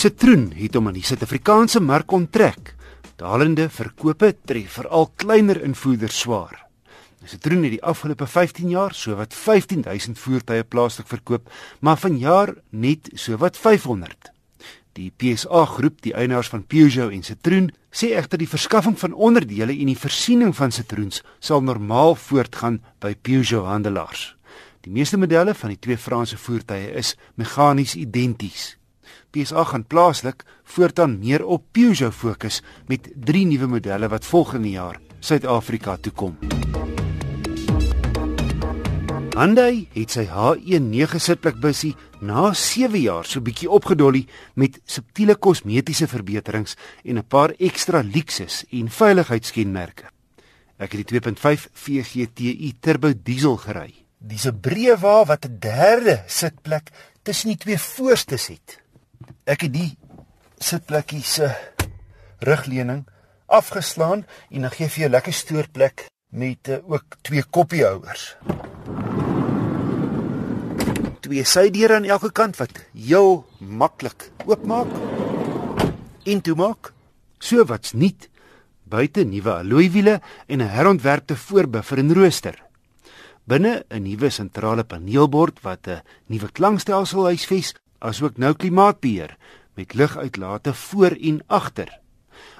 Citroen het hom aan die Suid-Afrikaanse mark onttrek. Dalende verkope tref veral kleiner invoerders swaar. Citroen het die afgelope 15 jaar sowat 15000 voertuie plaaslik verkoop, maar vanjaar net sowat 500. Die PSA groep, die eienaars van Peugeot en Citroen, sê egter die verskaffing van onderdele en die versiening van Citroens sal normaal voortgaan by Peugeot handelaars. Die meeste modelle van die twee Franse voertuie is meganies identies. PSA gaan plaaslik voortaan meer op Peugeot fokus met drie nuwe modelle wat volgende jaar Suid-Afrika toe kom. Hyundai het sy H19 sitplek busie na 7 jaar so bietjie opgedolly met subtiele kosmetiese verbeterings en 'n paar ekstra luksus en veiligheidskenmerke. Ek het die 2.5 VGTI turbo diesel gery. Dis 'n breë wa wat 'n derde sitplek tussen die twee voorstes het. Ek het die sitplekkie se rugleuning afgeslaan en dan gee vir jou lekker stoorplek met uh, ook twee koppiehouers. Twee sydeure aan elke kant wat heel maklik oopmaak en toemaak. So wat's nuut buite nuwe alloy wiele en 'n herontwerpte voorbuffer en rooster. Binne 'n nuwe sentrale paneelbord wat 'n nuwe klankstelsel huisves asook nou klimaatbeheer met liguitlate voor en agter.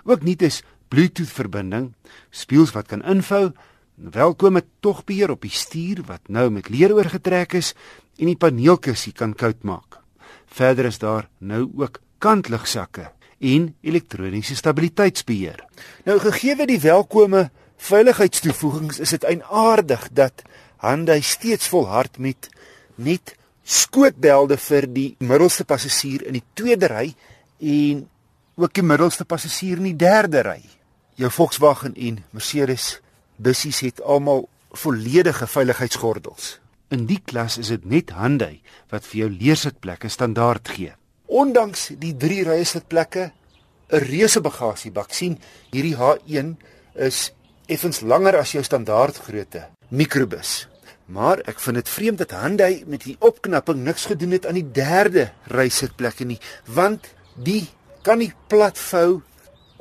Ook nie is Bluetooth verbinding, spieëls wat kan invou, welkome togbeheer op die stuur wat nou met leer oorgetrek is en die paneelkussie kan koud maak. Verder is daar nou ook kantligsakke en elektroniese stabiliteitsbeheer. Nou gegee die welkome veiligheidstoevoegings is dit eienaardig dat Hyundai steeds volhard met net skootbelde vir die middelste passasier in die tweede ry en ook die middelste passasier in die derde ry. Jou Volkswagen en Mercedes bussies het almal volledige veiligheidsgordels. In die klas is dit net Hyundai wat vir jou leersitplekke standaard gee. Ondanks die drie rye sitplekke, 'n reuse bagasiebak sien, hierdie H1 is effens langer as jou standaard grootte mikrobus. Maar ek vind dit vreemd dat Hyundai met die opknapping niks gedoen het aan die derde rysitplekke nie, want die kan nie platvou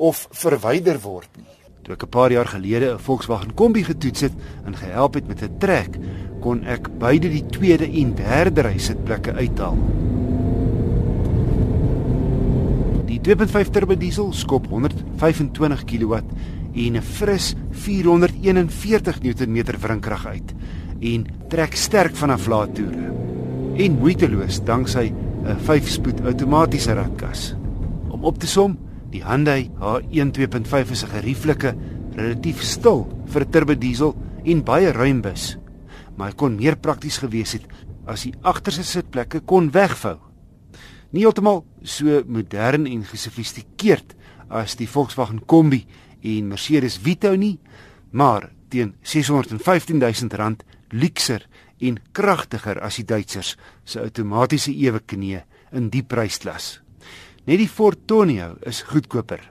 of verwyder word nie. Toe ek 'n paar jaar gelede 'n Volkswagen Kombi getoets het en gehelp het met 'n trek, kon ek beide die tweede en derde rysitplekke uithaal. Die 2.5 turbo diesel skop 125 kW en 'n fris 441 Nm wrinkrag uit en trek sterk vanaf laat toere. En moeiteloos danksy 'n 5-spoed outomatiese ratkas. Om op te som, die Hyundai H1 2.5 is 'n gerieflike, relatief stil vir 'n turbo diesel en baie ruim bus. Maar hy kon meer prakties gewees het as die agterste sitplekke kon wegvou. Nie heeltemal so modern en gesofistikeerd as die Volkswagen Kombi en Mercedes Vito nie, maar teen 615 000 rand luukser en kragtiger as die Duitsers se outomatiese eweknie in die prysklas. Net die Ford Tonio is goedkoper,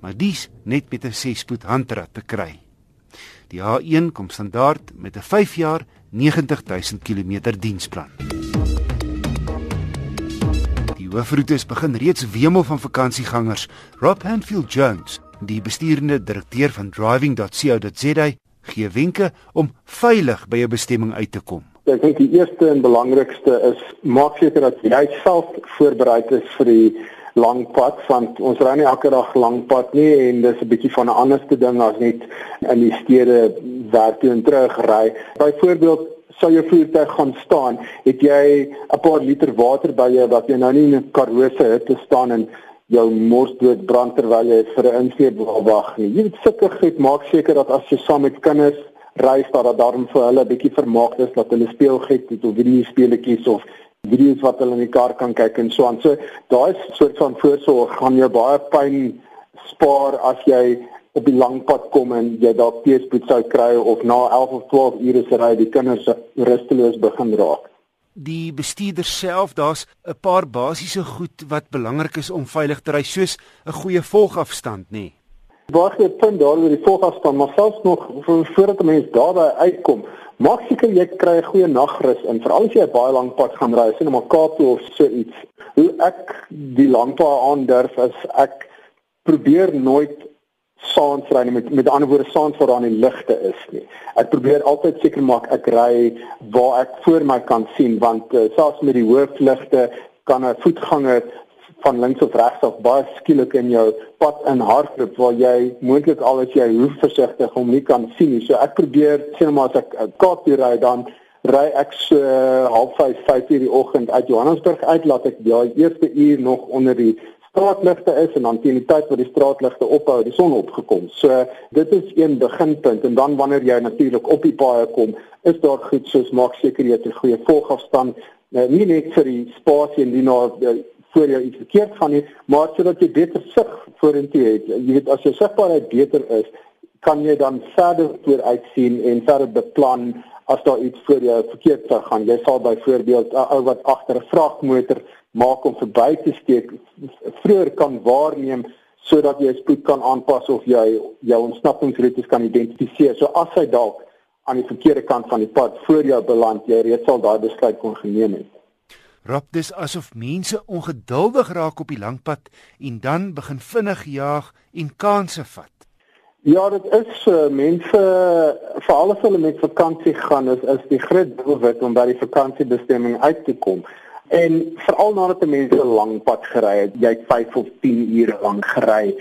maar dis net met 'n 6-spoed handrat te kry. Die H1 kom standaard met 'n 5 jaar 90000 km diensplan. Die hoofroetes begin reeds wemel van vakansiegangers. Rob Hanfield Jones, die besturende direkteur van driving.co.za, gee wenke om veilig by 'n bestemming uit te kom. Ek dink die eerste en belangrikste is maak seker dat jy self voorberei is vir die lang pad want ons ry nie elke dag lang pad nie en dis 'n bietjie van 'n anderste ding as net in die stede werk toe en terug ry. Byvoorbeeld sou jou voertuig gaan staan, het jy 'n paar liter water by jou wat jy nou nie in 'n karose hitte staan en jou morsdood brand terwyl jy vir 'n insleep wag nie. Jy moet sulke goed maak seker dat as jy saam met kinders ry, dat daar daarom vir hulle 'n bietjie vermaak is dat hulle speelgoed het of video speletjies of video's wat hulle in die kar kan kyk en so aan. So daai soort van voorsorg gaan jou baie pyn spaar as jy op die lang pad kom en jy dalk teespoed sou kry of na 11 of 12 ure se ry die kinders rusteloos begin raak die bestuurder self, daar's 'n paar basiese goed wat belangrik is om veilig te ry, soos 'n goeie volgafstand, nê. Nee. Waar jy punt daar oor die volgafstand, maar selfs nog voordat 'n mens daarby uitkom, maak seker jy kry 'n goeie nagrus en veral as jy 'n baie lank pad gaan ry, sien maar Kaap toe of so iets, Hoe ek die landpaai aandurf is ek probeer nooit saans ry met met ander woorde saans waar daar nie ligte is nie. Ek probeer altyd seker maak ek ry waar ek voor my kan sien want uh, selfs met die hoofligte kan 'n voetganger van links of regs af baie skielik in jou pad in hardloop waar jy moontlik al as jy hoef versigtig om nie kan sien nie. So ek probeer sê maar as ek Kaap toe ry dan ry ek so uh, half 5, 5 uur die oggend uit Johannesburg uit laat ek ja eerste uur nog onder die straatligte is en dan teen die tyd wat die straatligte ophou, die son opgekom. So dit is een beginpunt en dan wanneer jy natuurlik op die paaie kom, is daar goed soos maak seker jy het 'n goeie volgafstand, nou, nie net vir die spasie en die na eh, voor jou iets verkeerd gaan nie, maar sodat jy beter sig vorentoe het. Jy weet as jou sigbaarheid beter is, kan jy dan verder vooruit sien en verder beplan as daar iets voor jou verkeerd sou gaan. Jy sal byvoorbeeld 'n ou wat agter 'n vragmotor maak om verby te steek vroeër kan waarneem sodat jy spoed kan aanpas of jy jou ontsnappingsroetes kan identifiseer. So as hy dalk aan die verkeerde kant van die pad voor jou beland, jy reeds al daai besluit kon geneem het. Rap dis asof mense ongeduldig raak op die lang pad en dan begin vinnig jaag en kansse vat. Ja, dit is uh, mense veral as hulle met vakansie gaan, is is die groot doelwit om by die vakansiebestemming uit te kom. En veral nadat die mense 'n lang pad gery het, jy 5 of 10 ure lank gery,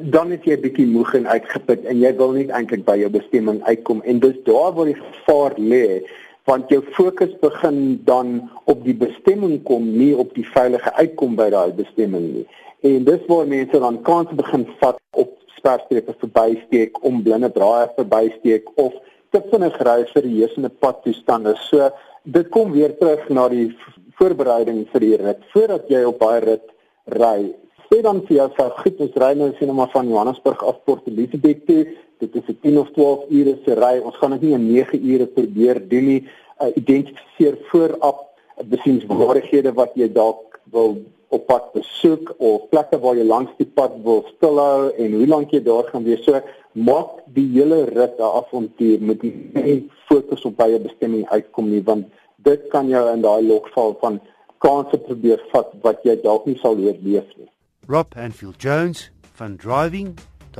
dan is jy bietjie moeg en uitgeput en jy wil nie eintlik by jou bestemming uitkom en dis daar waar die gevaar lê want jou fokus begin dan op die bestemming kom nie op die veilige uitkom by daai bestemming nie. En dis waar mense dan kans begin vat op sperstrepe verbysteek om blinde draaie verbysteek of te vinnig ry vir die heusende padtoestande. So dit kom weer terug na die voorbereiding vir die rit voordat jy op daai rit ry. Sê dan vir jouself, goed, ons ry nou sien maar van Johannesburg af Port Elizabeth toe. Dit is 'n 10 of 12 ure se ry. Ons gaan dit nie in 9 ure probeer doen nie. Uh, identifiseer vooraf besienswaardighede wat jy dalk wil op pad besoek of plekke waar jy langs die pad wil stilhou en hoe lank jy daar gaan wees. So maak die hele rit daar avontuur met die fokus op by 'n bestemming uitkom nie want dit kan jou in daai lokval van kanse probeer vat wat jy dalk nie sal oorleef nie. Rob Anfield Jones van driving.co.za